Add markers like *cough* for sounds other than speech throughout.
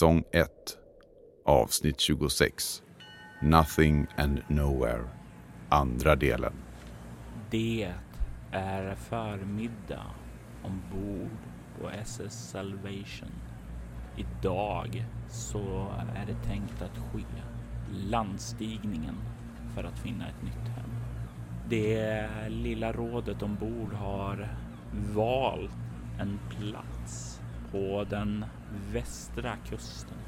Säsong 1 Avsnitt 26 Nothing and Nowhere Andra delen Det är förmiddag ombord på SS Salvation. Idag så är det tänkt att ske landstigningen för att finna ett nytt hem. Det lilla rådet ombord har valt en plats på den västra kusten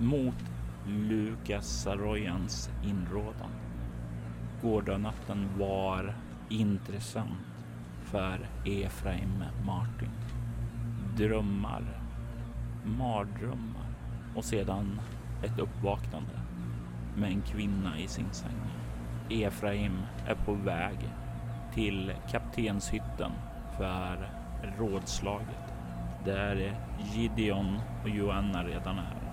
mot Lukas Sarojans inrådan. Gårdagnatten var intressant för Efraim Martin. Drömmar, mardrömmar och sedan ett uppvaknande med en kvinna i sin säng. Efraim är på väg till kaptenshytten för rådslaget där Gideon och Joanna redan är.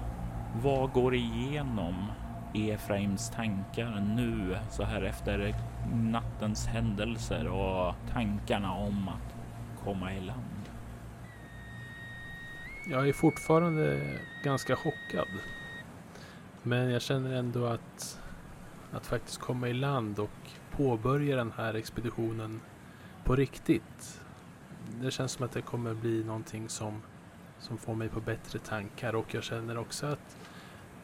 Vad går igenom Efraims tankar nu så här efter nattens händelser och tankarna om att komma i land? Jag är fortfarande ganska chockad. Men jag känner ändå att, att faktiskt komma i land och påbörja den här expeditionen på riktigt. Det känns som att det kommer bli någonting som, som får mig på bättre tankar och jag känner också att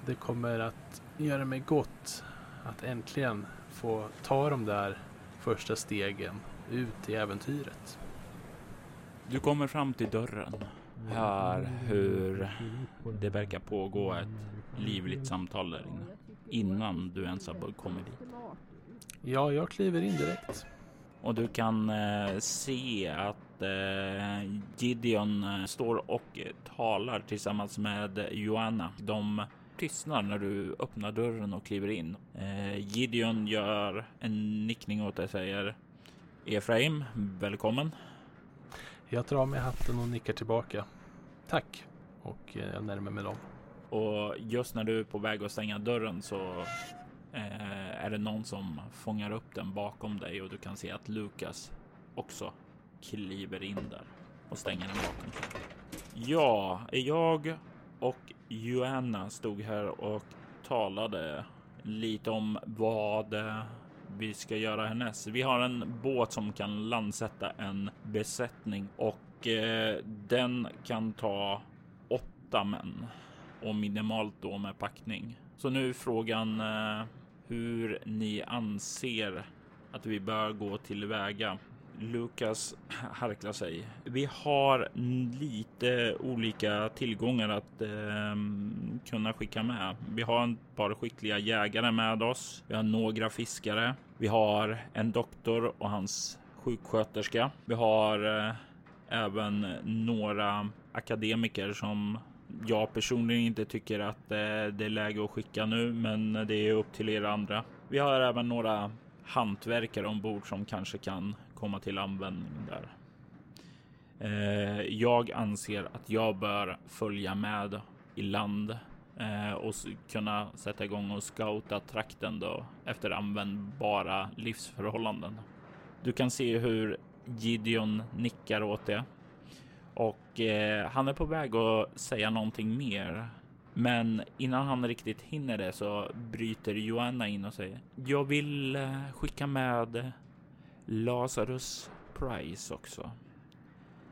det kommer att göra mig gott att äntligen få ta de där första stegen ut i äventyret. Du kommer fram till dörren. Hör hur det verkar pågå ett livligt samtal där inne. Innan du ens har kommit dit. Ja, jag kliver in direkt. Och du kan eh, se att eh, Gideon eh, står och talar tillsammans med Joanna. De tystnar när du öppnar dörren och kliver in. Eh, Gideon gör en nickning åt dig och säger Efraim, välkommen. Jag drar mig hatten och nickar tillbaka. Tack. Och jag närmar mig dem. Och just när du är på väg att stänga dörren så är det någon som fångar upp den bakom dig och du kan se att Lukas också kliver in där och stänger den bakom sig. Ja, jag och Joanna stod här och talade lite om vad vi ska göra härnäst. Vi har en båt som kan landsätta en besättning och eh, den kan ta åtta män och minimalt då med packning. Så nu är frågan eh, hur ni anser att vi bör gå tillväga. Lukas harklar sig. Vi har lite olika tillgångar att eh, kunna skicka med. Vi har ett par skickliga jägare med oss. Vi har några fiskare. Vi har en doktor och hans sjuksköterska. Vi har eh, även några akademiker som jag personligen inte tycker att eh, det är läge att skicka nu, men det är upp till er andra. Vi har även några hantverkare ombord som kanske kan komma till användning där. Eh, jag anser att jag bör följa med i land eh, och kunna sätta igång och scouta trakten då efter användbara livsförhållanden. Du kan se hur Gideon nickar åt det och eh, han är på väg att säga någonting mer. Men innan han riktigt hinner det så bryter Joanna in och säger Jag vill skicka med Lazarus Price också.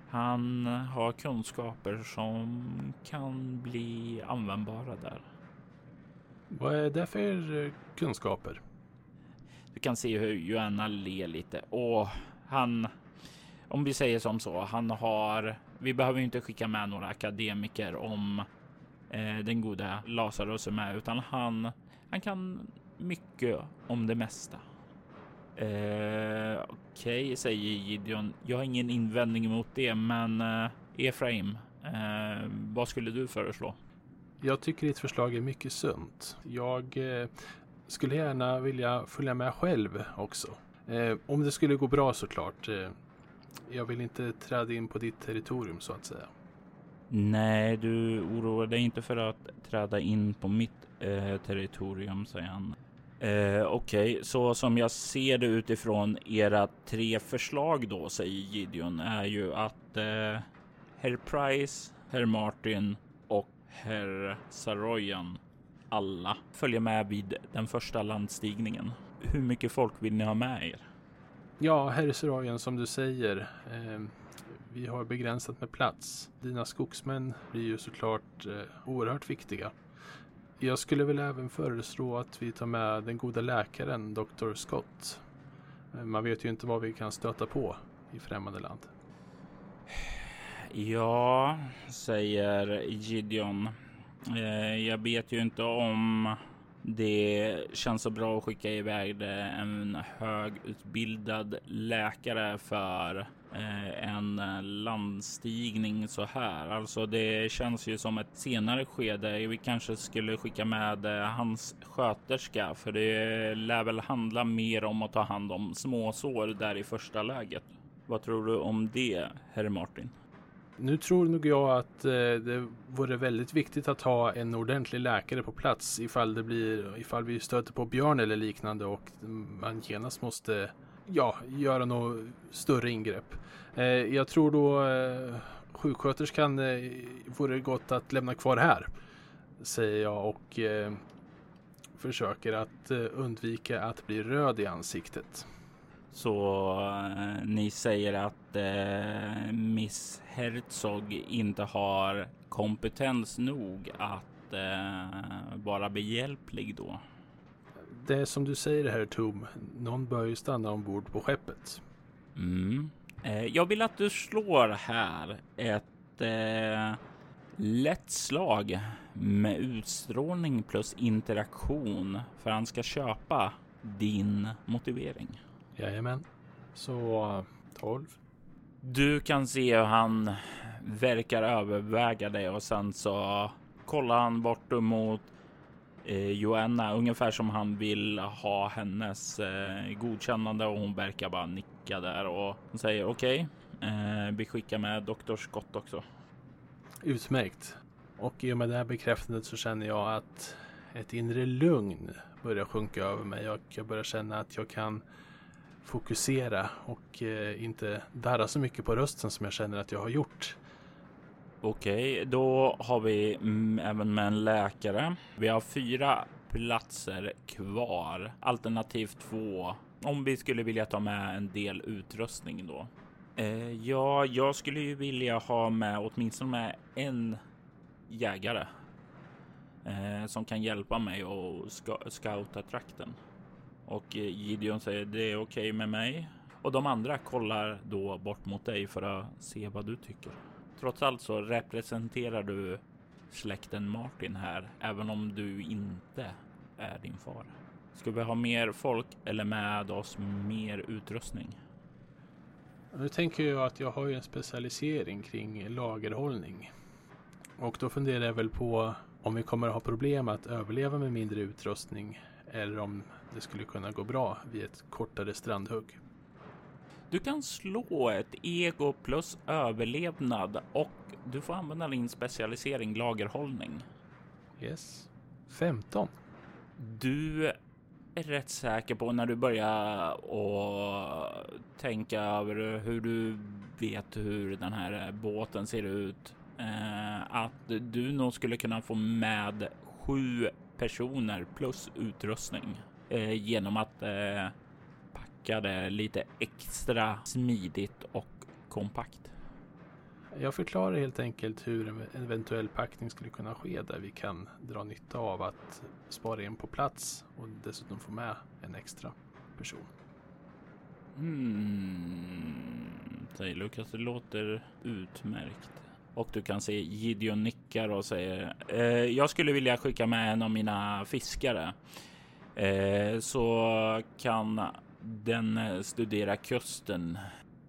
Han har kunskaper som kan bli användbara där. Vad är det för eh, kunskaper? Du kan se hur Joanna ler lite. Och han om vi säger som så, han har, vi behöver inte skicka med några akademiker om eh, den goda Lazarus är med, utan han, han kan mycket om det mesta. Eh, Okej, okay, säger Gideon. Jag har ingen invändning mot det, men eh, Efraim, eh, vad skulle du föreslå? Jag tycker ditt förslag är mycket sunt. Jag eh, skulle gärna vilja följa med själv också. Eh, om det skulle gå bra såklart. Eh, jag vill inte träda in på ditt territorium så att säga. Nej, du oroar dig inte för att träda in på mitt eh, territorium, säger han. Eh, Okej, okay. så som jag ser det utifrån era tre förslag då, säger Gideon, är ju att eh, Herr Price, Herr Martin och Herr Saroyan alla följer med vid den första landstigningen. Hur mycket folk vill ni ha med er? Ja, herr Saroyan, som du säger. Eh, vi har begränsat med plats. Dina skogsmän blir ju såklart eh, oerhört viktiga. Jag skulle väl även föreslå att vi tar med den goda läkaren Dr. Scott. Eh, man vet ju inte vad vi kan stöta på i främmande land. Ja, säger Gideon. Eh, jag vet ju inte om det känns så bra att skicka iväg en högutbildad läkare för Eh, en eh, landstigning så här. Alltså det känns ju som ett senare skede. Vi kanske skulle skicka med eh, hans sköterska för det lär väl handla mer om att ta hand om småsår där i första läget. Vad tror du om det, herr Martin? Nu tror nog jag att det vore väldigt viktigt att ha en ordentlig läkare på plats ifall det blir ifall vi stöter på björn eller liknande och man genast måste ja, göra något större ingrepp. Eh, jag tror då eh, sjuksköterskan eh, vore gott att lämna kvar här, säger jag och eh, försöker att eh, undvika att bli röd i ansiktet. Så eh, ni säger att eh, Miss Herzog inte har kompetens nog att eh, vara behjälplig då? Det är som du säger här Tom, någon bör ju stanna ombord på skeppet. Mm. Eh, jag vill att du slår här ett eh, lätt slag med utstrålning plus interaktion för han ska köpa din motivering. Jajamän. Så 12. Du kan se hur han verkar överväga det och sen så kollar han bort mot eh, Joanna ungefär som han vill ha hennes eh, godkännande och hon verkar bara nicka där och hon säger okej. Okay, eh, vi skickar med doktor Scott också. Utmärkt. Och i och med det här bekräftandet så känner jag att ett inre lugn börjar sjunka över mig och jag börjar känna att jag kan fokusera och eh, inte darra så mycket på rösten som jag känner att jag har gjort. Okej, okay, då har vi mm, även med en läkare. Vi har fyra platser kvar, alternativt två om vi skulle vilja ta med en del utrustning då. Eh, ja, jag skulle ju vilja ha med åtminstone med en jägare eh, som kan hjälpa mig och scouta trakten. Och eh, Gideon säger det är okej okay med mig. Och de andra kollar då bort mot dig för att se vad du tycker. Trots allt så representerar du släkten Martin här, även om du inte är din far. Ska vi ha mer folk eller med oss mer utrustning? Nu tänker jag att jag har ju en specialisering kring lagerhållning. Och då funderar jag väl på om vi kommer att ha problem att överleva med mindre utrustning eller om det skulle kunna gå bra vid ett kortare strandhugg. Du kan slå ett ego plus överlevnad och du får använda din specialisering lagerhållning. Yes. 15. Du är rätt säker på när du börjar och tänka över hur du vet hur den här båten ser ut. Eh, att du nog skulle kunna få med sju personer plus utrustning eh, genom att det lite extra smidigt och kompakt. Jag förklarar helt enkelt hur en eventuell packning skulle kunna ske där vi kan dra nytta av att spara in på plats och dessutom få med en extra person. Hmm, säger Lukas. Det låter utmärkt. Och du kan se Gideon nickar och säger eh, jag skulle vilja skicka med en av mina fiskare. Eh, så kan den studera kusten.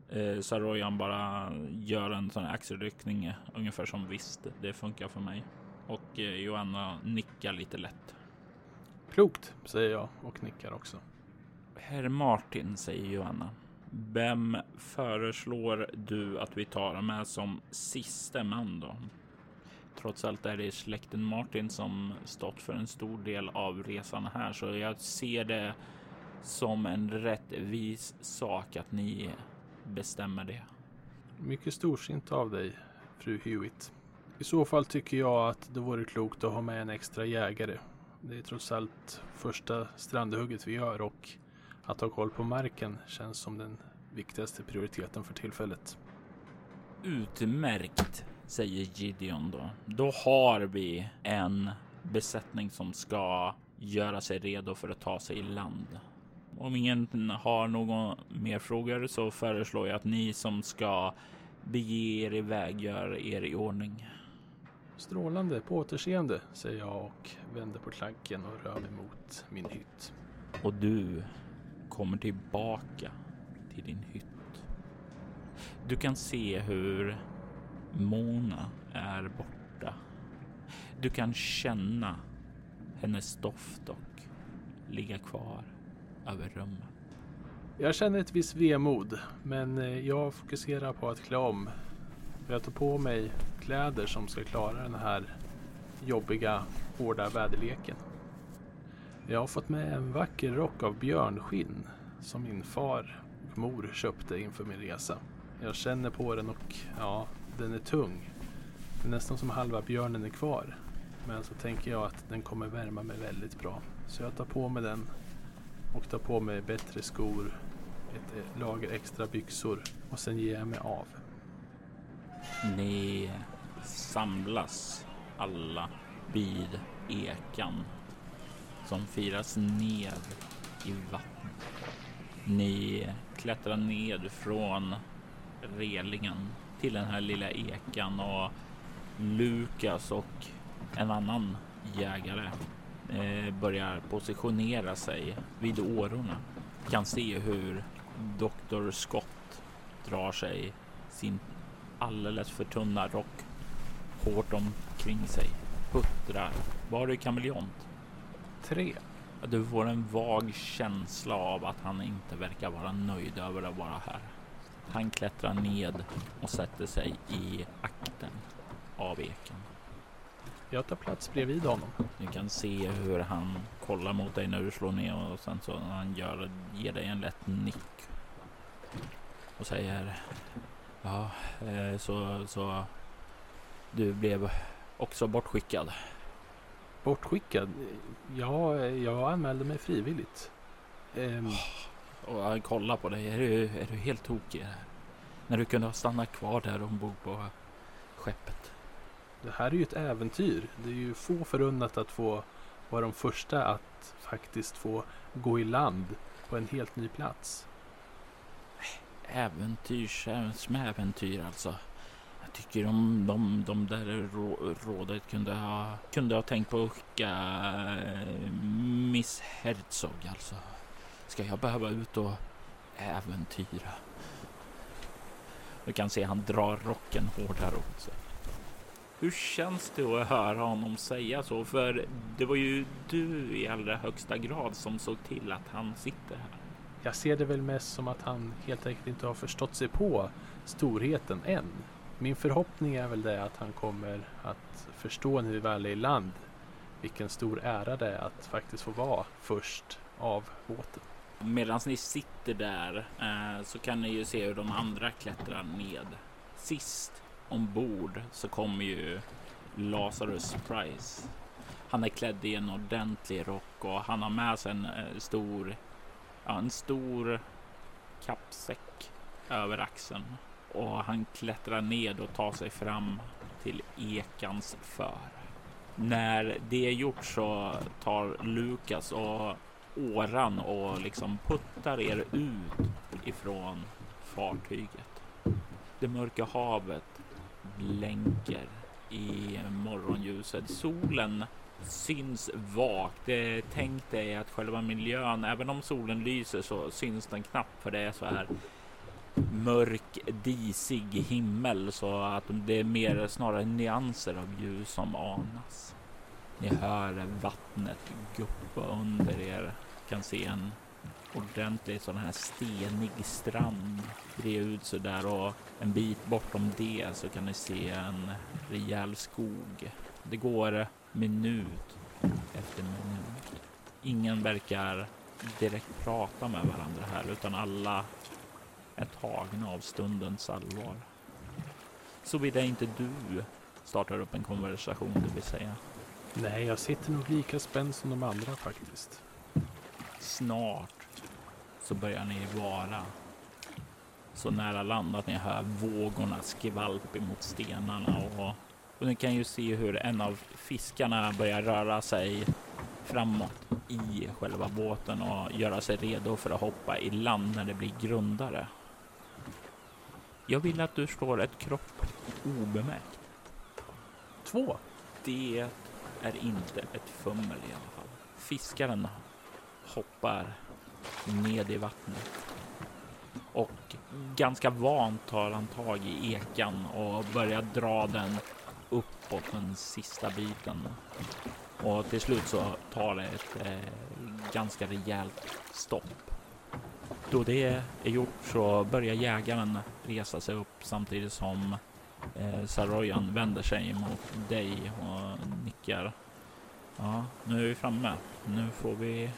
Eh, Saroyan bara gör en sån här axelryckning ungefär som visst. Det funkar för mig. Och eh, Joanna nickar lite lätt. Klokt, säger jag och nickar också. Herr Martin, säger Joanna. Vem föreslår du att vi tar med som sista man då? Trots allt är det släkten Martin som stått för en stor del av resan här, så jag ser det som en rättvis sak att ni bestämmer det. Mycket storsint av dig, fru Hewitt. I så fall tycker jag att det vore klokt att ha med en extra jägare. Det är trots allt första strandhugget vi gör och att ha koll på marken känns som den viktigaste prioriteten för tillfället. Utmärkt, säger Gideon då. Då har vi en besättning som ska göra sig redo för att ta sig i land. Om ingen har några mer frågor så föreslår jag att ni som ska bege er iväg gör er i ordning. Strålande, på återseende, säger jag och vänder på klaggen och rör mig mot min hytt. Och du kommer tillbaka till din hytt. Du kan se hur Mona är borta. Du kan känna hennes doft och ligga kvar över rummet. Jag känner ett visst vemod, men eh, jag fokuserar på att klä om. Jag tar på mig kläder som ska klara den här jobbiga, hårda väderleken. Jag har fått med en vacker rock av björnskinn som min far och mor köpte inför min resa. Jag känner på den och ja, den är tung. Det är nästan som halva björnen är kvar. Men så tänker jag att den kommer värma mig väldigt bra. Så jag tar på mig den och tar på mig bättre skor, ett eh, lager extra byxor och sen ger jag mig av. Ni samlas alla vid ekan som firas ned i vattnet. Ni klättrar ned från relingen till den här lilla ekan och Lukas och en annan jägare eh, börjar positionera sig vid årorna. Kan se hur Dr. Scott drar sig sin alldeles för tunna rock hårt omkring sig. Puttrar. Var du kameleont? Tre. Du får en vag känsla av att han inte verkar vara nöjd över att vara här. Han klättrar ned och sätter sig i akten av eken. Jag tar plats bredvid honom. Du kan se hur han kollar mot dig när du slår ner och sen så han gör, ger dig en lätt nick. Och säger Ja, eh, så, så du blev också bortskickad. Bortskickad? Ja, jag anmälde mig frivilligt. Ehm, Och han kollar på dig. Är du, är du helt tokig? När du kunde ha stannat kvar där ombord på skeppet det här är ju ett äventyr. Det är ju få förunnat att få vara de första att faktiskt få gå i land på en helt ny plats. Äventyrs, äventyr alltså. Jag tycker de, de, de där rå, rådet kunde ha, kunde ha tänkt på att skicka eh, Miss Herzog alltså. Ska jag behöva ut och äventyra? Du kan se han drar rocken hårdare åt sig. Hur känns det att höra honom säga så? För det var ju du i allra högsta grad som såg till att han sitter här. Jag ser det väl mest som att han helt enkelt inte har förstått sig på storheten än. Min förhoppning är väl det att han kommer att förstå när vi väl är i land vilken stor ära det är att faktiskt få vara först av båten. Medan ni sitter där eh, så kan ni ju se hur de andra klättrar ned. Sist ombord så kommer ju Lazarus Price. Han är klädd i en ordentlig rock och han har med sig en eh, stor, ja, en stor kappsäck över axeln. Och han klättrar ned och tar sig fram till ekans för. När det är gjort så tar Lukas och åran och liksom puttar er ut ifrån fartyget. Det mörka havet blänker i morgonljuset. Solen syns vagt. Tänk dig att själva miljön, även om solen lyser så syns den knappt för det är så här mörk, disig himmel så att det är mer snarare nyanser av ljus som anas. Ni hör vattnet guppa under er, kan se en ordentlig sån här stenig strand bred ut så där och en bit bortom det så kan ni se en rejäl skog. Det går minut efter minut. Ingen verkar direkt prata med varandra här utan alla är tagna av stundens allvar. Såvida inte du startar upp en konversation, det vill säga. Nej, jag sitter nog lika spänd som de andra faktiskt. Snart så börjar ni vara så nära land att ni hör vågorna skvalp emot stenarna och, och ni kan ju se hur en av fiskarna börjar röra sig framåt i själva båten och göra sig redo för att hoppa i land när det blir grundare. Jag vill att du slår ett kropp obemärkt. Två. Det är inte ett fummel i alla fall. Fiskaren hoppar ned i vattnet och ganska vant tar han tag i ekan och börjar dra den uppåt den sista biten. Och till slut så tar det ett eh, ganska rejält stopp. Då det är gjort så börjar jägaren resa sig upp samtidigt som eh, Saroyan vänder sig mot dig och nickar. Ja, nu är vi framme. Nu får vi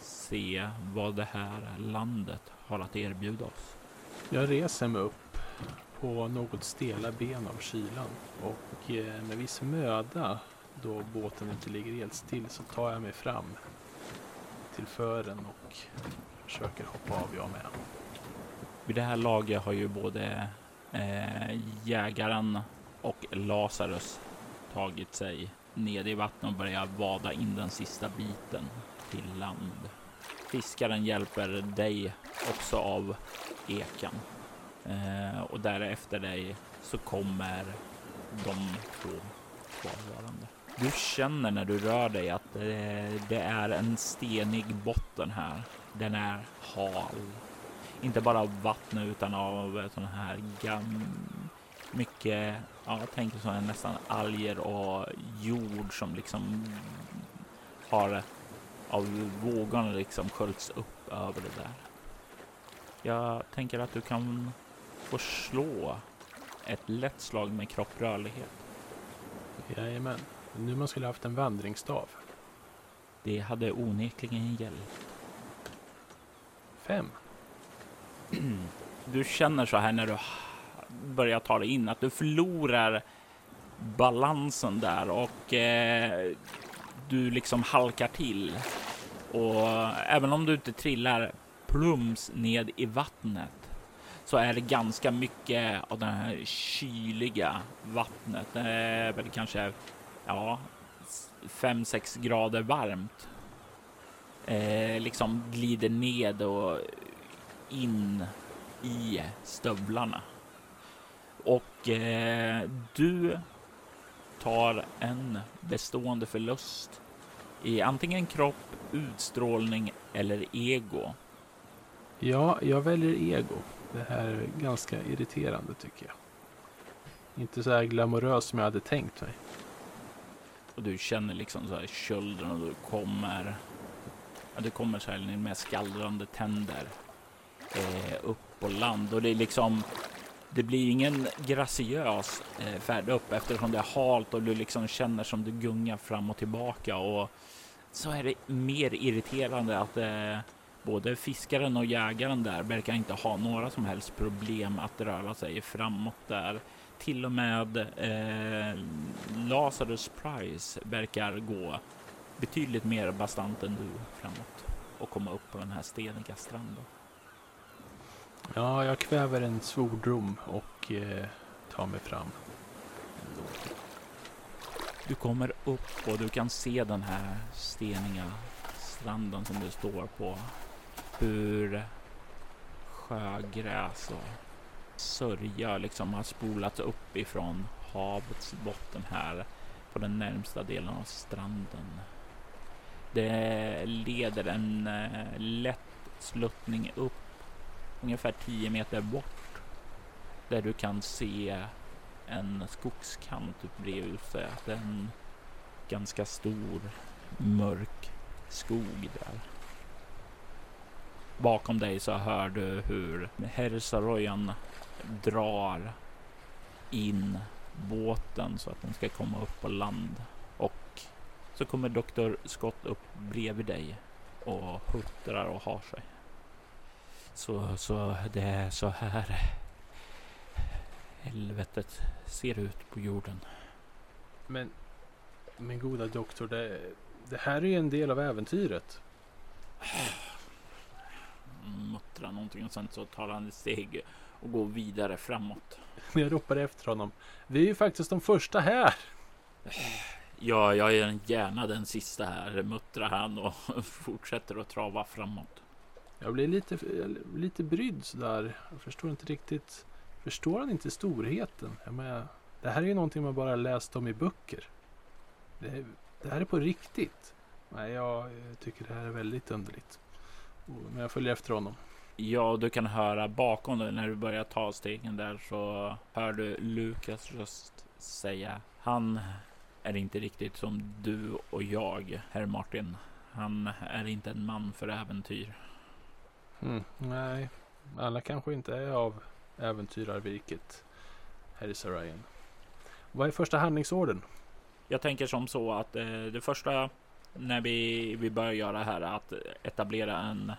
se vad det här landet har att erbjuda oss. Jag reser mig upp på något stela ben av kylan och eh, med viss möda då båten inte ligger helt still så tar jag mig fram till fören och försöker hoppa av jag med. Vid det här laget har ju både eh, jägaren och Lazarus tagit sig ned i vattnet och börjat vada in den sista biten till land. Fiskaren hjälper dig också av eken eh, och därefter dig så kommer de två kvarvarande. Du känner när du rör dig att det, det är en stenig botten här. Den är hal. Inte bara av vattnet utan av sån här gam mycket, ja, jag tänker så här nästan alger och jord som liksom har av vågorna liksom sköljts upp över det där. Jag tänker att du kan få slå ett lätt slag med kropprörlighet. Jajamän. Nu man skulle haft en vandringsstav. Det hade onekligen hjälpt. Fem. Du känner så här när du börjar ta dig in att du förlorar balansen där och eh, du liksom halkar till. Och även om du inte trillar plums ned i vattnet så är det ganska mycket av det här kyliga vattnet. Det är väl kanske ja, 5-6 grader varmt. Eh, liksom glider ned och in i stövlarna. Och eh, du tar en bestående förlust i antingen kropp, utstrålning eller ego. Ja, jag väljer ego. Det här är ganska irriterande tycker jag. Inte så här glamorös som jag hade tänkt mig. Och du känner liksom så här kölden och du kommer. Ja, du kommer så här med skallrande tänder eh, upp på land och det är liksom det blir ingen graciös eh, färd upp eftersom det är halt och du liksom känner som du gungar fram och tillbaka och så är det mer irriterande att eh, både fiskaren och jägaren där verkar inte ha några som helst problem att röra sig framåt där. Till och med eh, Lazarus Price verkar gå betydligt mer bastant än du framåt och komma upp på den här steniga stranden. Ja, jag kväver en svordom och eh, tar mig fram. Du kommer upp och du kan se den här steniga stranden som du står på. Hur sjögräs och sörja liksom har spolats upp ifrån havets botten här på den närmsta delen av stranden. Det leder en eh, lätt sluttning upp ungefär 10 meter bort där du kan se en skogskant typ bredvid sig. En ganska stor mörk skog där. Bakom dig så hör du hur Hersaroyan drar in båten så att den ska komma upp på land. Och så kommer Dr. Scott upp bredvid dig och huttrar och har sig. Så, så det är så här helvetet ser ut på jorden. Men, men goda doktor, det, det här är ju en del av äventyret. Muttrar någonting och sen så tar han ett steg och går vidare framåt. Men jag ropar efter honom. Vi är ju faktiskt de första här. Ja, jag är gärna den sista här, muttrar han och *laughs* fortsätter att trava framåt. Jag blir lite, lite brydd sådär. Jag förstår inte riktigt. Förstår han inte storheten? Jag menar, det här är ju någonting man bara läst om i böcker. Det, det här är på riktigt. Nej, jag tycker det här är väldigt underligt. Men jag följer efter honom. Ja, du kan höra bakom dig när du börjar ta stegen där så hör du Lukas röst säga. Han är inte riktigt som du och jag, herr Martin. Han är inte en man för äventyr. Mm, nej, alla kanske inte är av äventyrarvirket, herr Sarayan. Vad är första handlingsorden? Jag tänker som så att eh, det första när vi, vi börjar göra här är att etablera en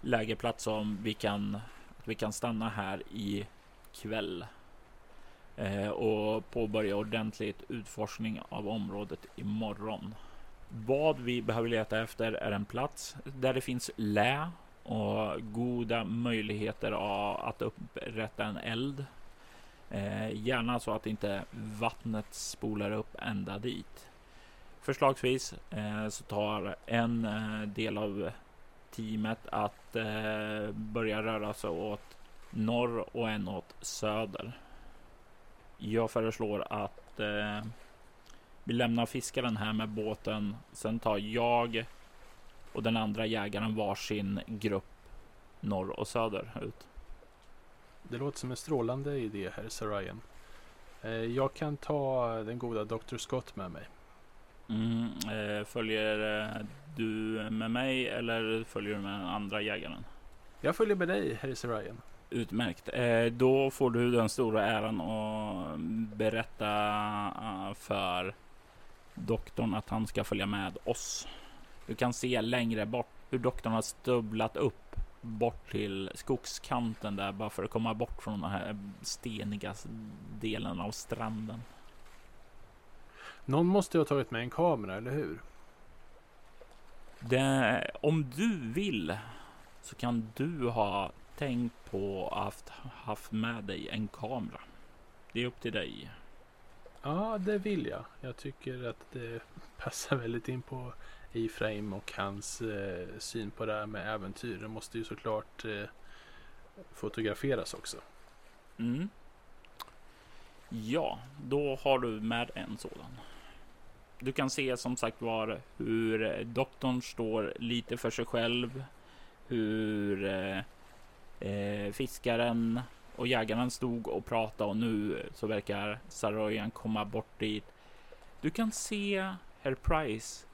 lägerplats som vi kan, att vi kan stanna här i kväll eh, och påbörja ordentligt utforskning av området imorgon. Vad vi behöver leta efter är en plats där det finns lä och goda möjligheter att upprätta en eld. Eh, gärna så att inte vattnet spolar upp ända dit. Förslagsvis eh, så tar en eh, del av teamet att eh, börja röra sig åt norr och en åt söder. Jag föreslår att eh, vi lämnar fiskaren här med båten. Sen tar jag och den andra jägaren varsin grupp norr och söder ut. Det låter som en strålande idé, herr Sarayan. Eh, jag kan ta den goda Dr. Scott med mig. Mm, eh, följer eh, du med mig eller följer du med den andra jägaren? Jag följer med dig, herr Sarayan. Utmärkt. Då får du den stora äran att berätta för doktorn att han ska följa med oss. Du kan se längre bort hur doktorn har stubblat upp bort till skogskanten där bara för att komma bort från den här steniga delen av stranden. Någon måste ha tagit med en kamera, eller hur? Det, om du vill så kan du ha tänkt på att haft med dig en kamera. Det är upp till dig. Ja, det vill jag. Jag tycker att det passar väldigt in på Ifraim och hans eh, syn på det här med äventyr. Det måste ju såklart eh, fotograferas också. Mm. Ja, då har du med en sådan. Du kan se som sagt var hur eh, doktorn står lite för sig själv. Hur eh, eh fiskaren och jägaren stod och pratade och nu så verkar Saroyan komma bort dit. Du kan se Herr Price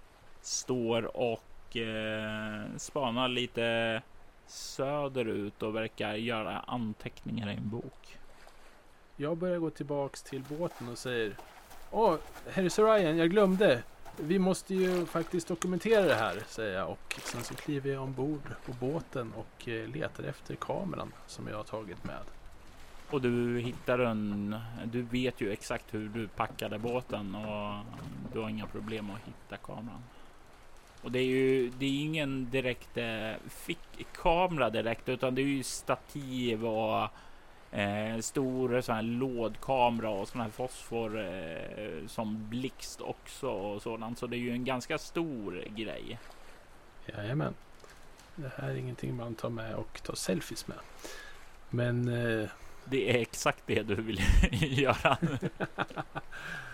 står och eh, spanar lite söderut och verkar göra anteckningar i en bok. Jag börjar gå tillbaks till båten och säger Åh, Harry Ryan, jag glömde. Vi måste ju faktiskt dokumentera det här, säger jag. Och sen så kliver jag ombord på båten och eh, letar efter kameran som jag har tagit med. Och du hittar en... Du vet ju exakt hur du packade båten och du har inga problem att hitta kameran. Och det är ju det är ingen direkt eh, fickkamera direkt utan det är ju stativ och eh, stor sån här lådkamera och sån här fosfor eh, som blixt också och sådant. Så det är ju en ganska stor grej. Jajamän. Det här är ingenting man tar med och tar selfies med. Men eh, Det är exakt det du vill *laughs* göra. *laughs*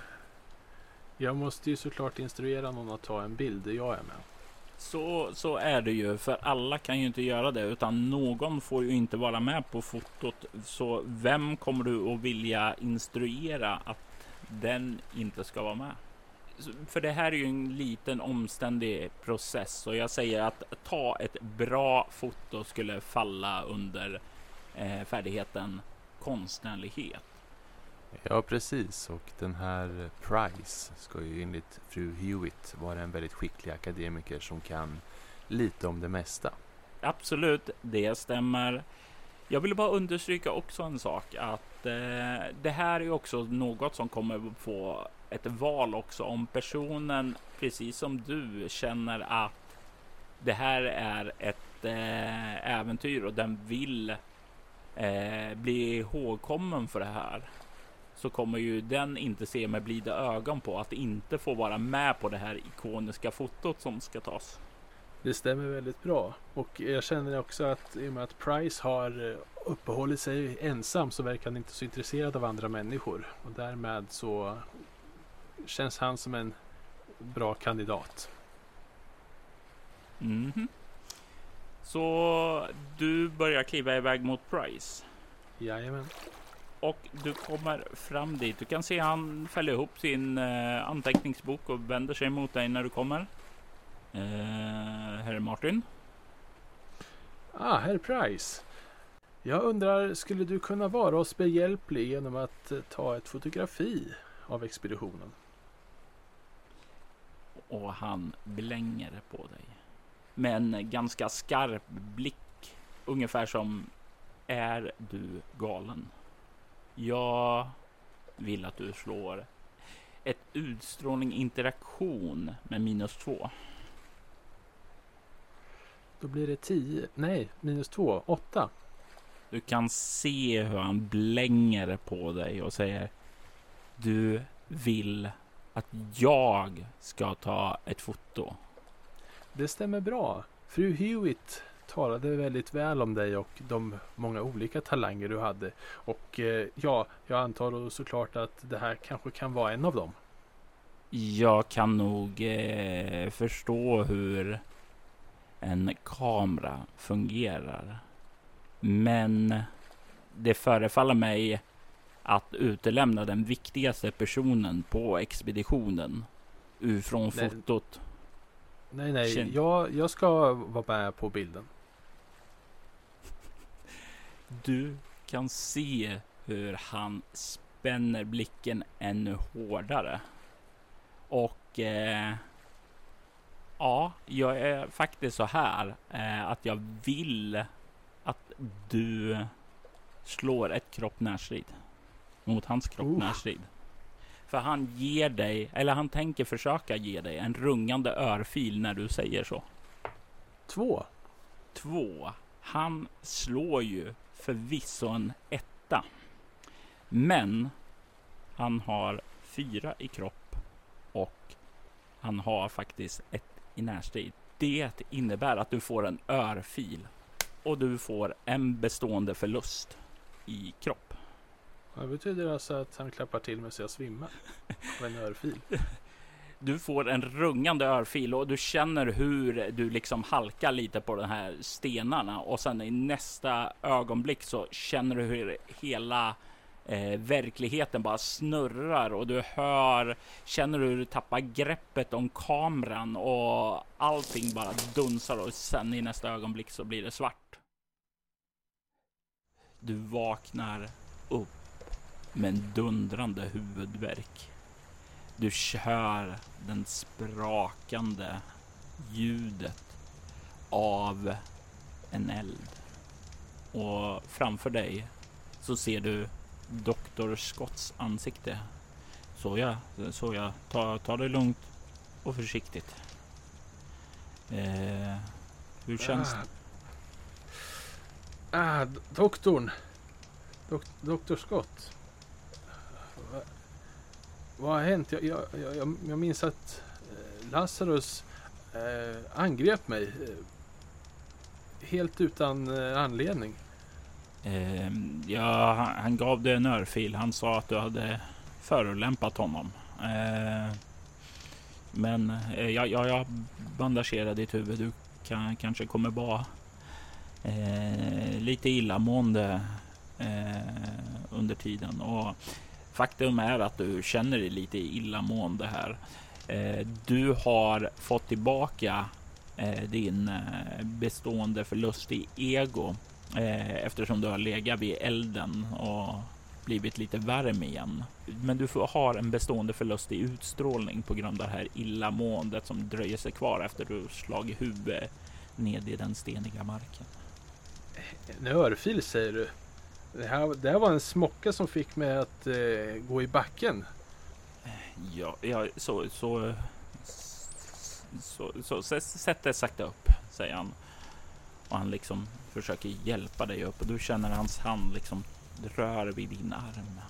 Jag måste ju såklart instruera någon att ta en bild där jag är med. Så, så är det ju, för alla kan ju inte göra det, utan någon får ju inte vara med på fotot. Så vem kommer du att vilja instruera att den inte ska vara med? För det här är ju en liten omständig process och jag säger att ta ett bra foto skulle falla under eh, färdigheten konstnärlighet. Ja, precis. Och den här eh, Price ska ju enligt fru Hewitt vara en väldigt skicklig akademiker som kan lite om det mesta. Absolut, det stämmer. Jag vill bara understryka också en sak att eh, det här är också något som kommer få ett val också om personen, precis som du, känner att det här är ett eh, äventyr och den vill eh, bli ihågkommen för det här så kommer ju den inte se med blida ögon på att inte få vara med på det här ikoniska fotot som ska tas. Det stämmer väldigt bra och jag känner också att i och med att Price har eh, uppehållit sig ensam så verkar han inte så intresserad av andra människor och därmed så känns han som en bra kandidat. Mm -hmm. Så du börjar kliva iväg mot Price? Jajamän. Och du kommer fram dit. Du kan se han fäller ihop sin eh, anteckningsbok och vänder sig mot dig när du kommer. Eh, herr Martin? Ah, herr Price. Jag undrar, skulle du kunna vara oss behjälplig genom att eh, ta ett fotografi av expeditionen? Och han blänger på dig. Med en ganska skarp blick. Ungefär som Är du galen? Jag vill att du slår ett utstrålning interaktion med minus två. Då blir det 10. Nej, minus 2. 8. Du kan se hur han blänger på dig och säger Du vill att jag ska ta ett foto. Det stämmer bra. Fru Hewitt talade väldigt väl om dig och de många olika talanger du hade. Och eh, ja, jag antar såklart att det här kanske kan vara en av dem. Jag kan nog eh, förstå hur en kamera fungerar. Men det förefaller mig att utelämna den viktigaste personen på expeditionen från fotot. Nej, nej, jag, jag ska vara med på bilden. Du kan se hur han spänner blicken ännu hårdare. Och eh, ja, jag är faktiskt så här eh, att jag vill att du slår ett kropp närstrid mot hans kropp uh. närstrid. För han ger dig, eller han tänker försöka ge dig en rungande örfil när du säger så. Två. Två. Han slår ju förvisso en etta. Men han har fyra i kropp och han har faktiskt ett i närstrid. Det innebär att du får en örfil och du får en bestående förlust i kropp. Det betyder alltså att han klappar till mig så jag svimmar av en örfil. *laughs* Du får en rungande örfil och du känner hur du liksom halkar lite på de här stenarna och sen i nästa ögonblick så känner du hur hela eh, verkligheten bara snurrar och du hör, känner hur du tappar greppet om kameran och allting bara dunsar och sen i nästa ögonblick så blir det svart. Du vaknar upp med en dundrande huvudvärk. Du hör den sprakande ljudet av en eld. Och framför dig så ser du Doktor Scotts ansikte. Så ja, så ja. Ta, ta det lugnt och försiktigt. Eh, hur känns det? Ah, ah doktorn. Dok Doktor Scott. Vad har hänt? Jag, jag, jag, jag minns att eh, Lazarus eh, angrep mig. Eh, helt utan eh, anledning. Eh, ja, han, han gav dig en örfil. Han sa att du hade förolämpat honom. Eh, men eh, jag, jag, jag bandagerar ditt huvud. Du kan, kanske kommer vara eh, lite illamående eh, under tiden. Och faktum är att du känner dig lite illamående här. Eh, du har fått tillbaka eh, din eh, bestående förlust i ego eftersom du har legat vid elden och blivit lite varm igen. Men du har en bestående förlust i utstrålning på grund av det här illamåendet som dröjer sig kvar efter du slagit huvudet ned i den steniga marken. En örfil säger du? Det här, det här var en smocka som fick mig att eh, gå i backen. Ja, ja så, så, så, så, så sätt dig sakta upp, säger han. Och han liksom försöker hjälpa dig upp och du känner hans hand liksom rör vid din arm.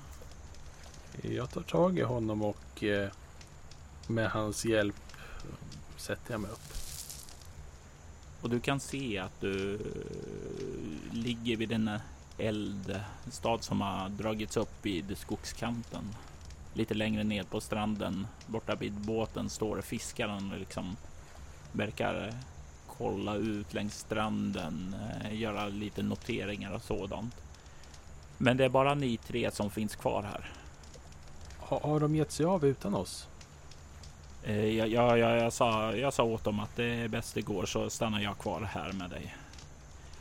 Jag tar tag i honom och eh, med hans hjälp sätter jag mig upp. Och du kan se att du ligger vid denna eldstad som har dragits upp vid skogskanten. Lite längre ner på stranden borta vid båten står fiskaren och liksom verkar kolla ut längs stranden, eh, göra lite noteringar och sådant. Men det är bara ni tre som finns kvar här. Har, har de gett sig av utan oss? Eh, jag, jag, jag, jag, sa, jag sa åt dem att det är bäst det går så stannar jag kvar här med dig.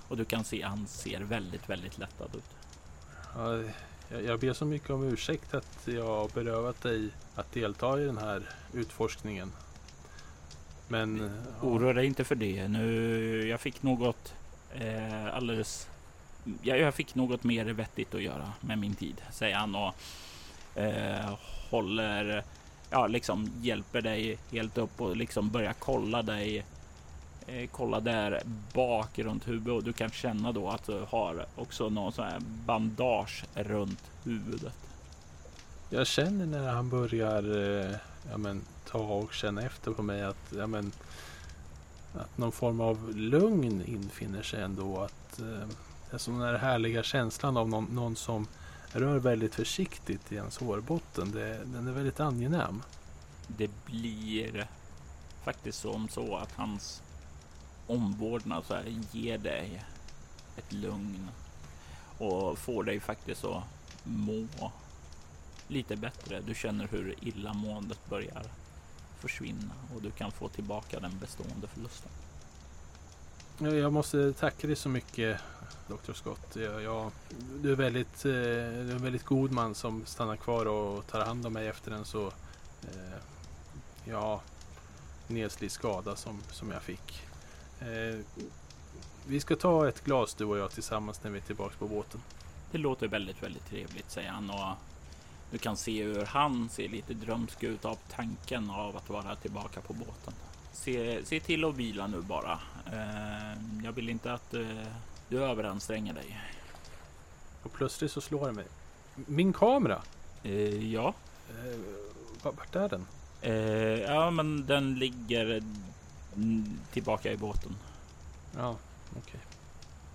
Och du kan se han ser väldigt, väldigt lättad ut. Ja, jag, jag ber så mycket om ursäkt att jag har berövat dig att delta i den här utforskningen. Men... Ja. Oroa dig inte för det. Nu, jag fick något eh, alldeles... Jag, jag fick något mer vettigt att göra med min tid, säger han och eh, håller... Ja, liksom hjälper dig helt upp och liksom börjar kolla dig eh, kolla där bak runt huvudet och du kan känna då att du har också någon sån här bandage runt huvudet. Jag känner när han börjar eh, ja, men, ta och känna efter på mig att, ja, men, att någon form av lugn infinner sig ändå. Att, eh, alltså den här härliga känslan av någon, någon som rör väldigt försiktigt i ens hårbotten. Det, den är väldigt angenäm. Det blir faktiskt som så att hans omvårdnad så här, ger dig ett lugn och får dig faktiskt att må lite bättre. Du känner hur illamåendet börjar försvinna och du kan få tillbaka den bestående förlusten. Jag måste tacka dig så mycket Dr. Scott. Jag, jag, du, är väldigt, eh, du är en väldigt god man som stannar kvar och tar hand om mig efter en så eh, ja, neslig skada som, som jag fick. Eh, vi ska ta ett glas du och jag tillsammans när vi är tillbaka på båten. Det låter väldigt, väldigt trevligt säger han och du kan se hur han ser lite drömsk ut av tanken av att vara tillbaka på båten. Se, se till att vila nu bara. Eh, jag vill inte att eh, du överanstränger dig. Och plötsligt så slår det mig. Min kamera? Eh, ja. Eh, vart är den? Eh, ja, men den ligger tillbaka i båten. Ja, okej. Okay.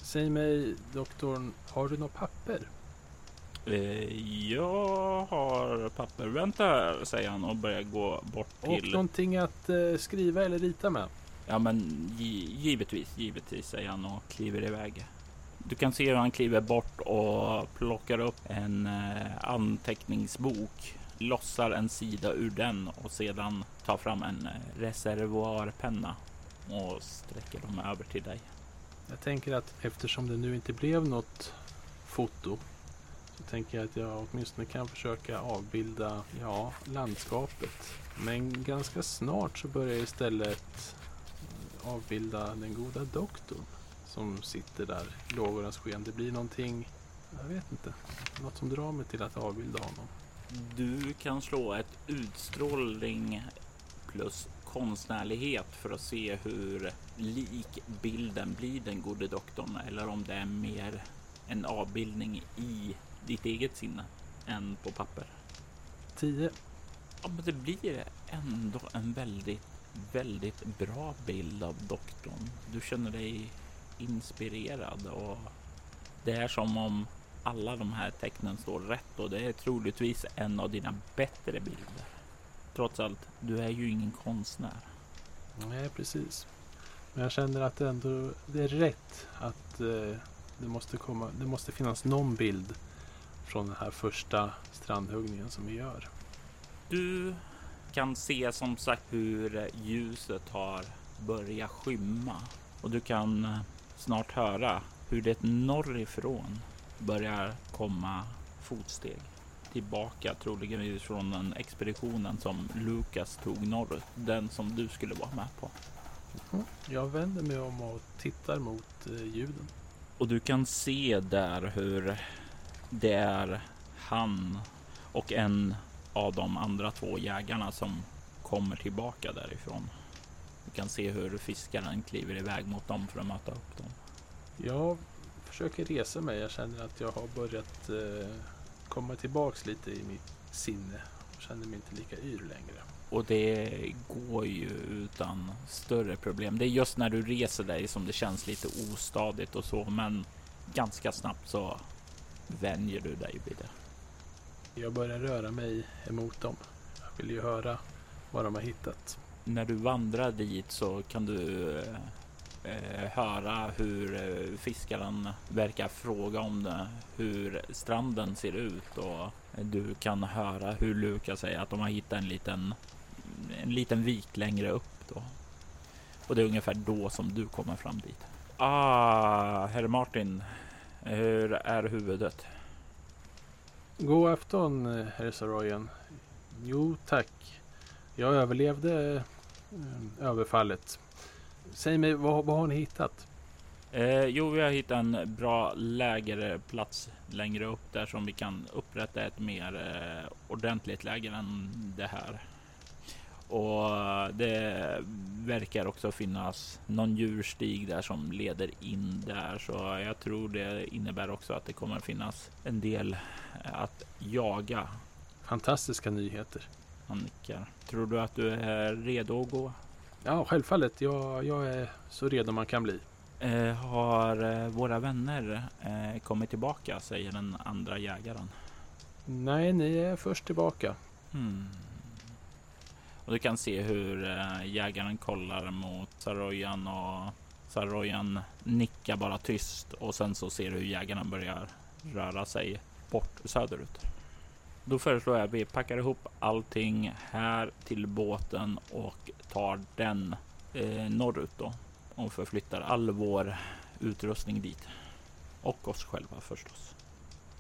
Säg mig doktorn, har du något papper? Eh, jag har papper. Vänta, säger han och börjar gå bort till... Och någonting att eh, skriva eller rita med? Ja, men givetvis, givetvis, säger han och kliver iväg. Du kan se hur han kliver bort och plockar upp en eh, anteckningsbok, lossar en sida ur den och sedan tar fram en eh, reservoarpenna och sträcker dem över till dig. Jag tänker att eftersom det nu inte blev något foto så tänker jag att jag åtminstone kan försöka avbilda ja, landskapet. Men ganska snart så börjar jag istället eh, avbilda den goda doktorn som sitter där i lågornas sken. Det blir någonting, jag vet inte, något som drar mig till att avbilda honom. Du kan slå ett utstrålning plus konstnärlighet för att se hur lik bilden blir den gode doktorn eller om det är mer en avbildning i ditt eget sinne än på papper. 10. Ja, men det blir ändå en väldigt, väldigt bra bild av doktorn. Du känner dig inspirerad och Det är som om alla de här tecknen står rätt och det är troligtvis en av dina bättre bilder. Trots allt, du är ju ingen konstnär. Nej, precis. Men jag känner att det ändå det är rätt att eh, det, måste komma, det måste finnas någon bild från den här första strandhuggningen som vi gör. Du kan se som sagt hur ljuset har börjat skymma och du kan eh, snart höra hur det norrifrån börjar komma fotsteg tillbaka troligen från den expeditionen som Lukas tog norrut. Den som du skulle vara med på. Jag vänder mig om och tittar mot eh, ljuden. Och du kan se där hur det är han och en av de andra två jägarna som kommer tillbaka därifrån. Du kan se hur fiskaren kliver iväg mot dem för att möta upp dem. Jag försöker resa mig. Jag känner att jag har börjat eh, komma tillbaks lite i mitt sinne. Jag känner mig inte lika yr längre. Och det går ju utan större problem. Det är just när du reser dig som det känns lite ostadigt och så, men ganska snabbt så vänjer du dig vid det. Jag börjar röra mig emot dem. Jag vill ju höra vad de har hittat. När du vandrar dit så kan du eh, höra hur eh, fiskaren verkar fråga om det, hur stranden ser ut och du kan höra hur Lukas säger att de har hittat en liten, en liten vik längre upp då. Och det är ungefär då som du kommer fram dit. Ah, herr Martin, hur är huvudet? God afton, herr Saroyan. Jo, tack. Jag överlevde eh, överfallet. Säg mig, vad, vad har ni hittat? Eh, jo, vi har hittat en bra lägerplats längre upp där som vi kan upprätta ett mer eh, ordentligt läger än det här. Och det verkar också finnas någon djurstig där som leder in där, så jag tror det innebär också att det kommer finnas en del att jaga. Fantastiska nyheter. Han nickar. Tror du att du är redo att gå? Ja, självfallet. Jag, jag är så redo man kan bli. Eh, har eh, våra vänner eh, kommit tillbaka, säger den andra jägaren. Nej, ni är först tillbaka. Hmm. Och du kan se hur eh, jägaren kollar mot Saroyan och Saroyan nickar bara tyst och sen så ser du hur jägarna börjar röra sig bort söderut. Då föreslår jag att vi packar ihop allting här till båten och tar den eh, norrut då och förflyttar all vår utrustning dit. Och oss själva förstås.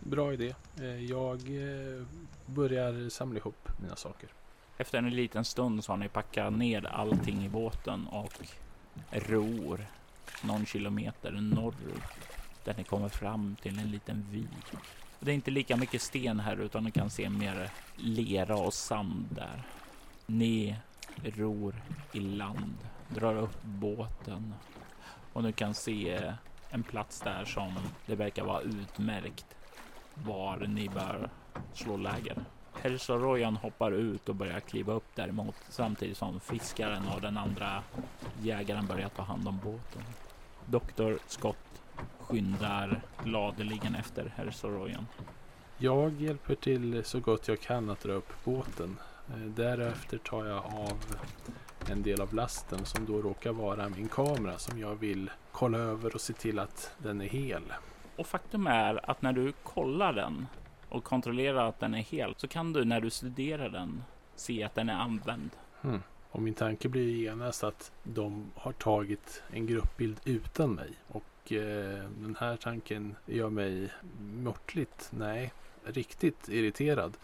Bra idé. Eh, Jag eh, börjar samla ihop mina saker. Efter en liten stund så har ni packat ner allting i båten och ror någon kilometer norrut där ni kommer fram till en liten vik. Det är inte lika mycket sten här utan ni kan se mer lera och sand där. Ni ror i land, drar upp båten och ni kan se en plats där som det verkar vara utmärkt var ni bör slå läger. Persorojan hoppar ut och börjar kliva upp däremot samtidigt som fiskaren och den andra jägaren börjar ta hand om båten. Doktor Scott skyndar gladeligen efter Herr Soroyan. Jag hjälper till så gott jag kan att dra upp båten. Eh, Därefter tar jag av en del av lasten som då råkar vara min kamera som jag vill kolla över och se till att den är hel. Och faktum är att när du kollar den och kontrollerar att den är hel så kan du när du studerar den se att den är använd. Hmm. Och min tanke blir genast att de har tagit en gruppbild utan mig. Och den här tanken gör mig måttligt, nej, riktigt irriterad.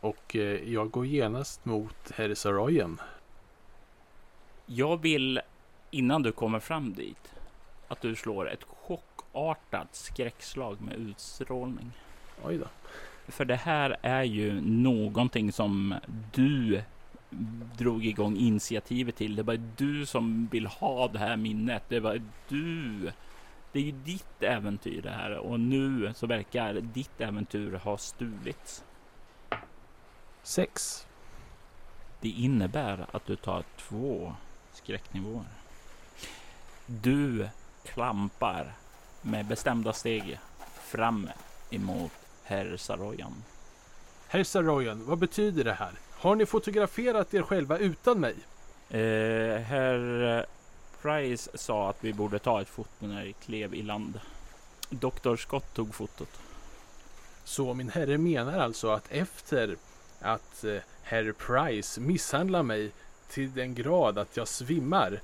Och eh, jag går genast mot Herr Saroyan. Jag vill innan du kommer fram dit att du slår ett chockartat skräckslag med utstrålning. Oj då. För det här är ju någonting som du drog igång initiativet till. Det var du som vill ha det här minnet. Det var du. Det är ju ditt äventyr det här och nu så verkar ditt äventyr ha stulits. Sex. Det innebär att du tar två skräcknivåer. Du klampar med bestämda steg fram emot herr Saroyan. Herr Saroyan, vad betyder det här? Har ni fotograferat er själva utan mig? Eh, herr Price sa att vi borde ta ett foto när vi klev i land. Dr. Scott tog fotot. Så min herre menar alltså att efter att eh, herr Price misshandlar mig till den grad att jag svimmar,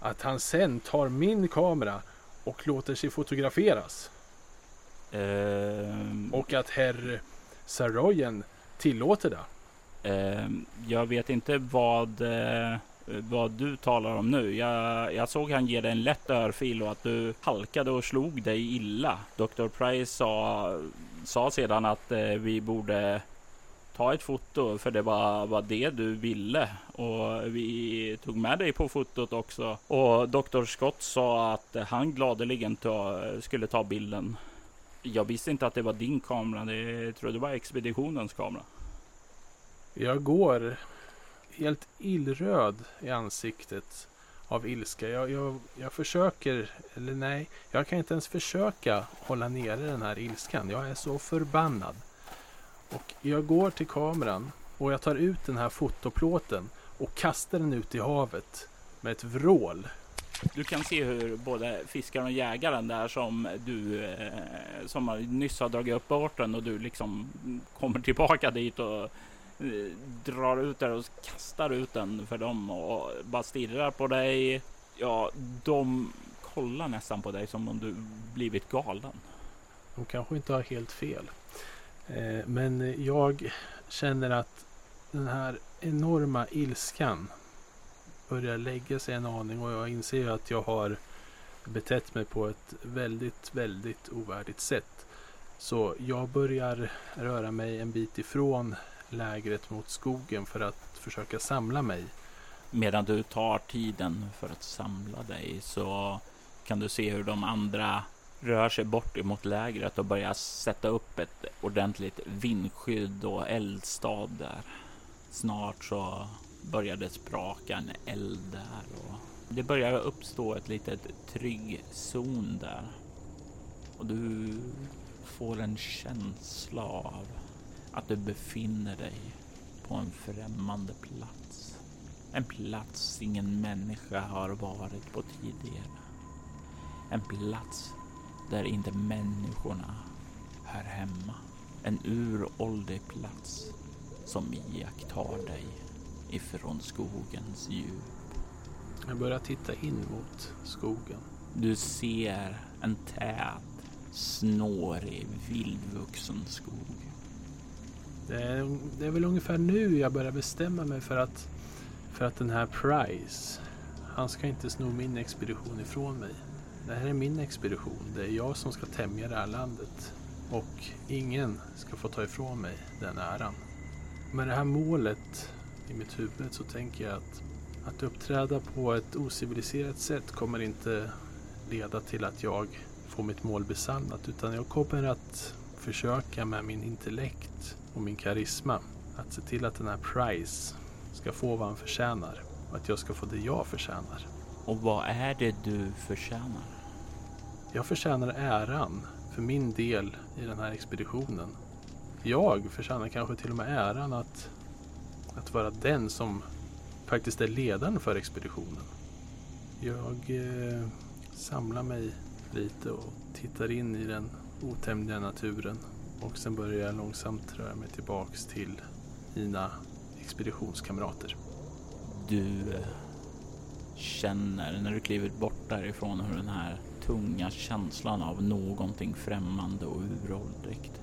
att han sen tar min kamera och låter sig fotograferas. Eh, Och att herr Saroyan tillåter det. Eh, jag vet inte vad, eh, Eh, vad du talar om nu. Jag, jag såg han ge dig en lätt örfil och att du halkade och slog dig illa. Dr. Price sa, sa sedan att eh, vi borde ta ett foto för det var, var det du ville och vi tog med dig på fotot också. Och Dr. Scott sa att han gladeligen ta, skulle ta bilden. Jag visste inte att det var din kamera. Det jag trodde det var expeditionens kamera. Jag går helt illröd i ansiktet av ilska. Jag, jag, jag försöker, eller nej, jag kan inte ens försöka hålla nere den här ilskan. Jag är så förbannad. Och jag går till kameran och jag tar ut den här fotoplåten och kastar den ut i havet med ett vrål. Du kan se hur både fiskaren och jägaren där som du eh, som nyss har dragit upp båten och du liksom kommer tillbaka dit och Eh, drar ut där och kastar ut den för dem och bara stirrar på dig. Ja, de kollar nästan på dig som om du blivit galen. De kanske inte har helt fel. Eh, men jag känner att den här enorma ilskan börjar lägga sig en aning och jag inser ju att jag har betett mig på ett väldigt, väldigt ovärdigt sätt. Så jag börjar röra mig en bit ifrån lägret mot skogen för att försöka samla mig. Medan du tar tiden för att samla dig så kan du se hur de andra rör sig bort emot lägret och börjar sätta upp ett ordentligt vindskydd och eldstad där. Snart så börjar det spraka en eld där och det börjar uppstå ett litet trygg zon där. Och du får en känsla av att du befinner dig på en främmande plats. En plats ingen människa har varit på tidigare. En plats där inte människorna hör hemma. En uråldrig plats som iakttar dig ifrån skogens djup. Jag börjar titta in mot skogen. Du ser en tät, snårig, vildvuxen skog. Det är, det är väl ungefär nu jag börjar bestämma mig för att, för att den här Price, han ska inte sno min expedition ifrån mig. Det här är min expedition. Det är jag som ska tämja det här landet. Och ingen ska få ta ifrån mig den äran. Med det här målet i mitt huvud så tänker jag att att uppträda på ett ociviliserat sätt kommer inte leda till att jag får mitt mål besannat utan jag kommer att försöka med min intellekt och min karisma att se till att den här Price ska få vad han förtjänar och att jag ska få det jag förtjänar. Och vad är det du förtjänar? Jag förtjänar äran för min del i den här expeditionen. Jag förtjänar kanske till och med äran att, att vara den som faktiskt är ledaren för expeditionen. Jag eh, samlar mig lite och tittar in i den otämjliga naturen och sen börjar jag långsamt röra mig tillbaks till mina expeditionskamrater. Du eh, känner när du kliver bort därifrån hur den här tunga känslan av någonting främmande och uråldrigt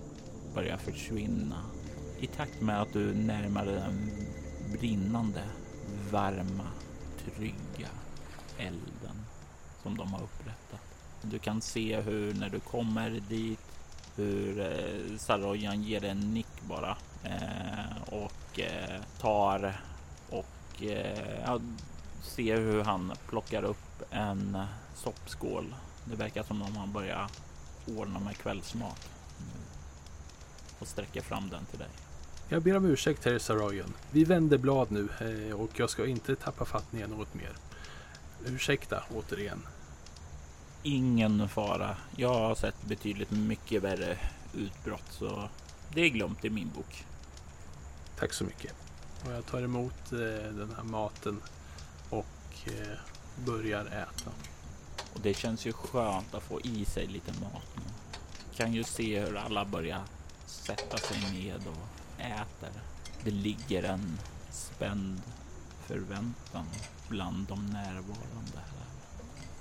börjar försvinna i takt med att du närmar dig den brinnande, varma, trygga elden som de har upplevt. Du kan se hur när du kommer dit hur eh, Sarojan ger dig en nick bara eh, och eh, tar och eh, ja, ser hur han plockar upp en soppskål. Det verkar som om han börjar ordna med kvällsmat och sträcker fram den till dig. Jag ber om ursäkt herr Saroyan. Vi vänder blad nu eh, och jag ska inte tappa fattningen något mer. Ursäkta återigen ingen fara. Jag har sett betydligt mycket värre utbrott så det är glömt i min bok. Tack så mycket. Och jag tar emot eh, den här maten och eh, börjar äta. Och det känns ju skönt att få i sig lite mat nu. Kan ju se hur alla börjar sätta sig ned och äter. Det ligger en spänd förväntan bland de närvarande här.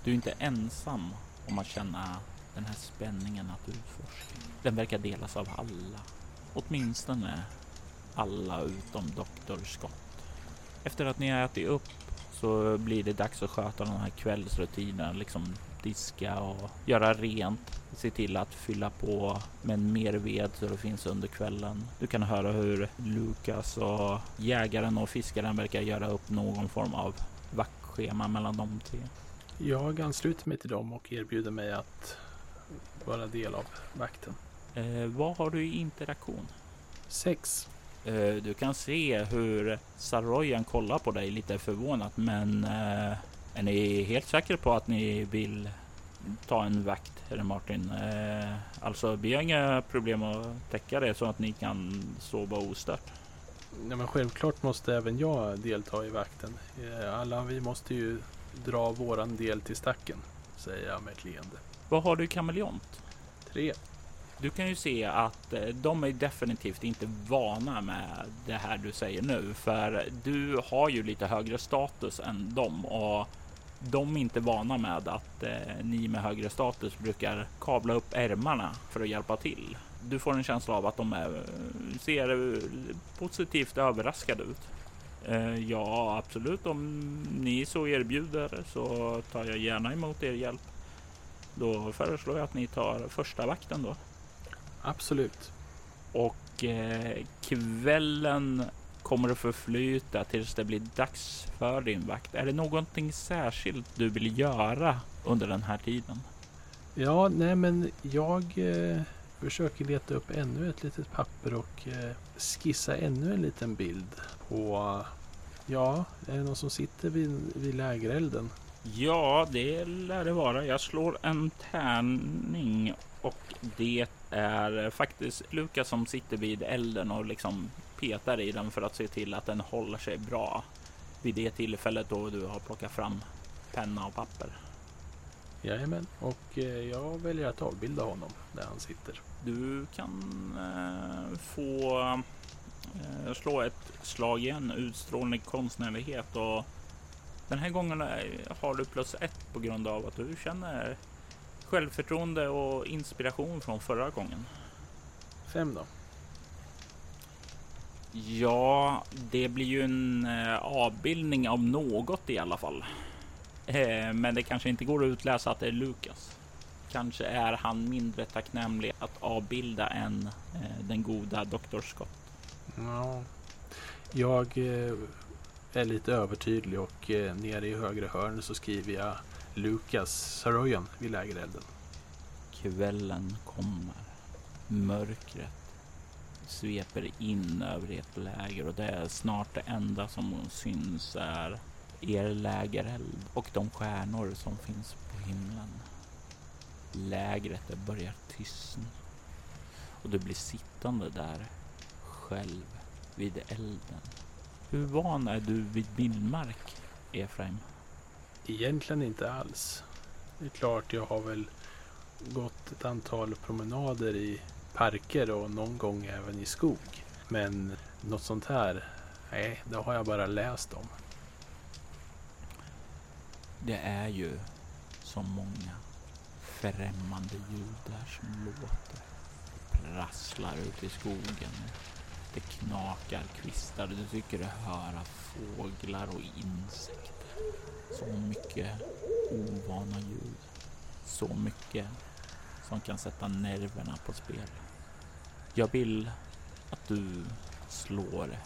Du är inte ensam om att känna den här spänningen att utforska. Den verkar delas av alla. Åtminstone alla utom Dr. Scott. Efter att ni har ätit upp så blir det dags att sköta den här kvällsrutinen, liksom diska och göra rent. Se till att fylla på med mer ved så det finns under kvällen. Du kan höra hur Lukas och jägaren och fiskaren verkar göra upp någon form av vaktschema mellan de tre. Jag ansluter mig till dem och erbjuder mig att vara del av vakten. Eh, vad har du i interaktion? Sex. Eh, du kan se hur Saroyan kollar på dig lite förvånat, men eh, är ni helt säkra på att ni vill ta en vakt, eller Martin? Eh, alltså, vi har inga problem att täcka det så att ni kan sova ostört. Ja, men självklart måste även jag delta i vakten. Eh, Alla vi måste ju dra våran del till stacken, säger jag med ett leende. Vad har du i kameleont? Tre. Du kan ju se att eh, de är definitivt inte vana med det här du säger nu, för du har ju lite högre status än dem och de är inte vana med att eh, ni med högre status brukar kabla upp ärmarna för att hjälpa till. Du får en känsla av att de är, ser eh, positivt överraskade ut. Eh, ja, absolut. Om ni så erbjuder så tar jag gärna emot er hjälp. Då föreslår jag att ni tar första vakten då. Absolut. Och eh, kvällen kommer att förflyta tills det blir dags för din vakt. Är det någonting särskilt du vill göra under den här tiden? Ja, nej men jag eh, försöker leta upp ännu ett litet papper och eh, skissa ännu en liten bild på Ja, är det någon som sitter vid, vid lägerelden? Ja, det lär det vara. Jag slår en tärning och det är faktiskt Lukas som sitter vid elden och liksom petar i den för att se till att den håller sig bra vid det tillfället då du har plockat fram penna och papper. Jajamän, och eh, jag väljer att avbilda honom där han sitter. Du kan eh, få eh, slå ett slag igen, utstrålning konstnärlighet och den här gången har du plus ett på grund av att du känner självförtroende och inspiration från förra gången. Fem då. Ja, det blir ju en eh, avbildning av något i alla fall. Eh, men det kanske inte går att utläsa att det är Lukas. Kanske är han mindre tacknämlig att avbilda än eh, den goda Dr. Scott. Ja. Jag eh, är lite övertydlig och eh, nere i högra hörn så skriver jag Lukas Saroyan vid lägerelden. Kvällen kommer. Mörkret sveper in över ert läger och det är snart det enda som syns är er lägereld och de stjärnor som finns på himlen. Lägret det börjar tystna och du blir sittande där själv vid elden. Hur van är du vid vildmark, Efraim? Egentligen inte alls. Det är klart jag har väl gått ett antal promenader i parker och någon gång även i skog. Men något sånt här, nej, det har jag bara läst om. Det är ju så många främmande ljud där som låter. Prasslar ute i skogen. Det knakar kvistar. Du tycker dig höra fåglar och insekter. Så mycket ovana ljud. Så mycket som kan sätta nerverna på spel. Jag vill att du slår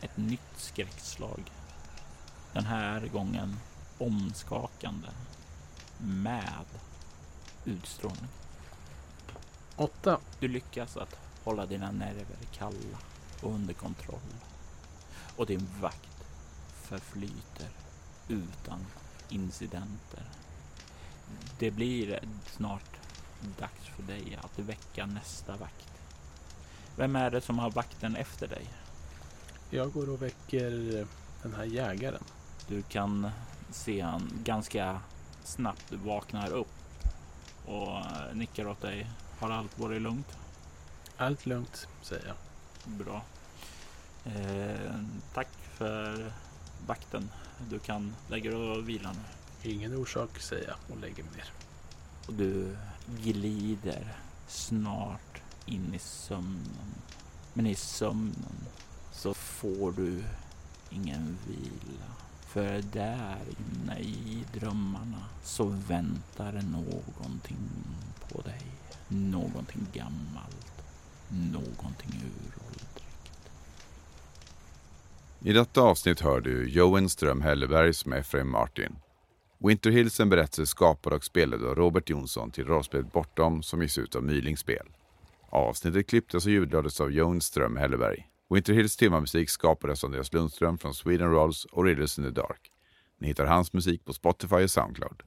ett nytt skräckslag. Den här gången omskakande med utstrålning. Åtta. Du lyckas att hålla dina nerver kalla och under kontroll. Och din vakt förflyter utan incidenter. det blir snart dags för dig att väcka nästa vakt. Vem är det som har vakten efter dig? Jag går och väcker den här jägaren. Du kan se han ganska snabbt vaknar upp och nickar åt dig. Har allt varit lugnt? Allt lugnt, säger jag. Bra. Eh, tack för vakten. Du kan lägga dig och vila nu. Ingen orsak, säger jag och lägger mig ner. Och du glider snart in i sömnen. Men i sömnen så får du ingen vila. För där inne i drömmarna så väntar någonting på dig. Någonting gammalt. Någonting uråldrigt. I detta avsnitt hör du Johan Ström Helleberg som Efraim Martin. Winter Hills en berättelse skapad och spelad av Robert Jonsson till rollspelet Bortom som ges ut av Mylingspel. Avsnittet klipptes och ljudlades av Joe Ström Helleberg. Winter Hills temamusik skapades av Andreas Lundström från Sweden Rolls och Riddles in the Dark. Ni hittar hans musik på Spotify och Soundcloud.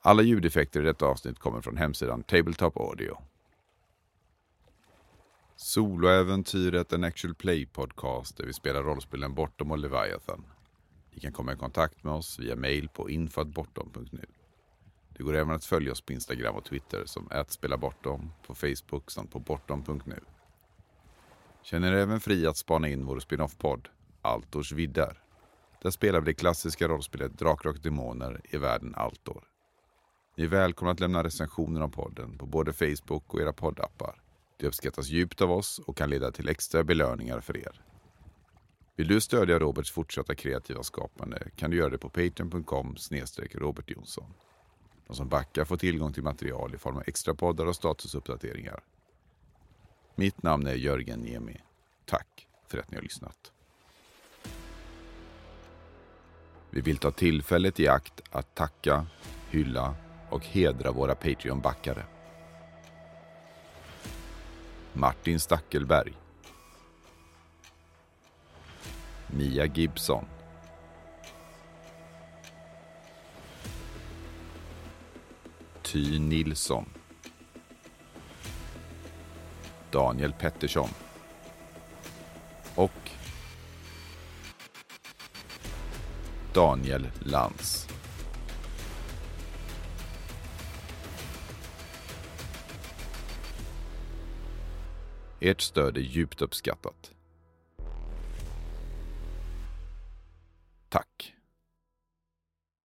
Alla ljudeffekter i detta avsnitt kommer från hemsidan Tabletop Audio. Soloäventyret en actual play podcast där vi spelar rollspelen Bortom och Leviathan. Ni kan komma i kontakt med oss via mail på info.bortom.nu. Det går även att följa oss på Instagram och Twitter som @spelabortom, på Facebook samt på bortom.nu. Känner er även fri att spana in vår spin-off-podd Altors viddar. Där spelar vi det klassiska rollspelet Drakar och Demoner i världen Altor. Ni är välkomna att lämna recensioner om podden på både Facebook och era poddappar. Det uppskattas djupt av oss och kan leda till extra belöningar för er. Vill du stödja Roberts fortsatta kreativa skapande kan du göra det på patreon.com Robert Jonsson. De som backar får tillgång till material i form av extra poddar och statusuppdateringar. Mitt namn är Jörgen Niemi. Tack för att ni har lyssnat. Vi vill ta tillfället i akt att tacka, hylla och hedra våra Patreon-backare. Martin Stackelberg. Mia Gibson. Ty Nilsson. Daniel Pettersson. Och Daniel Lantz. Ert stöd är djupt uppskattat.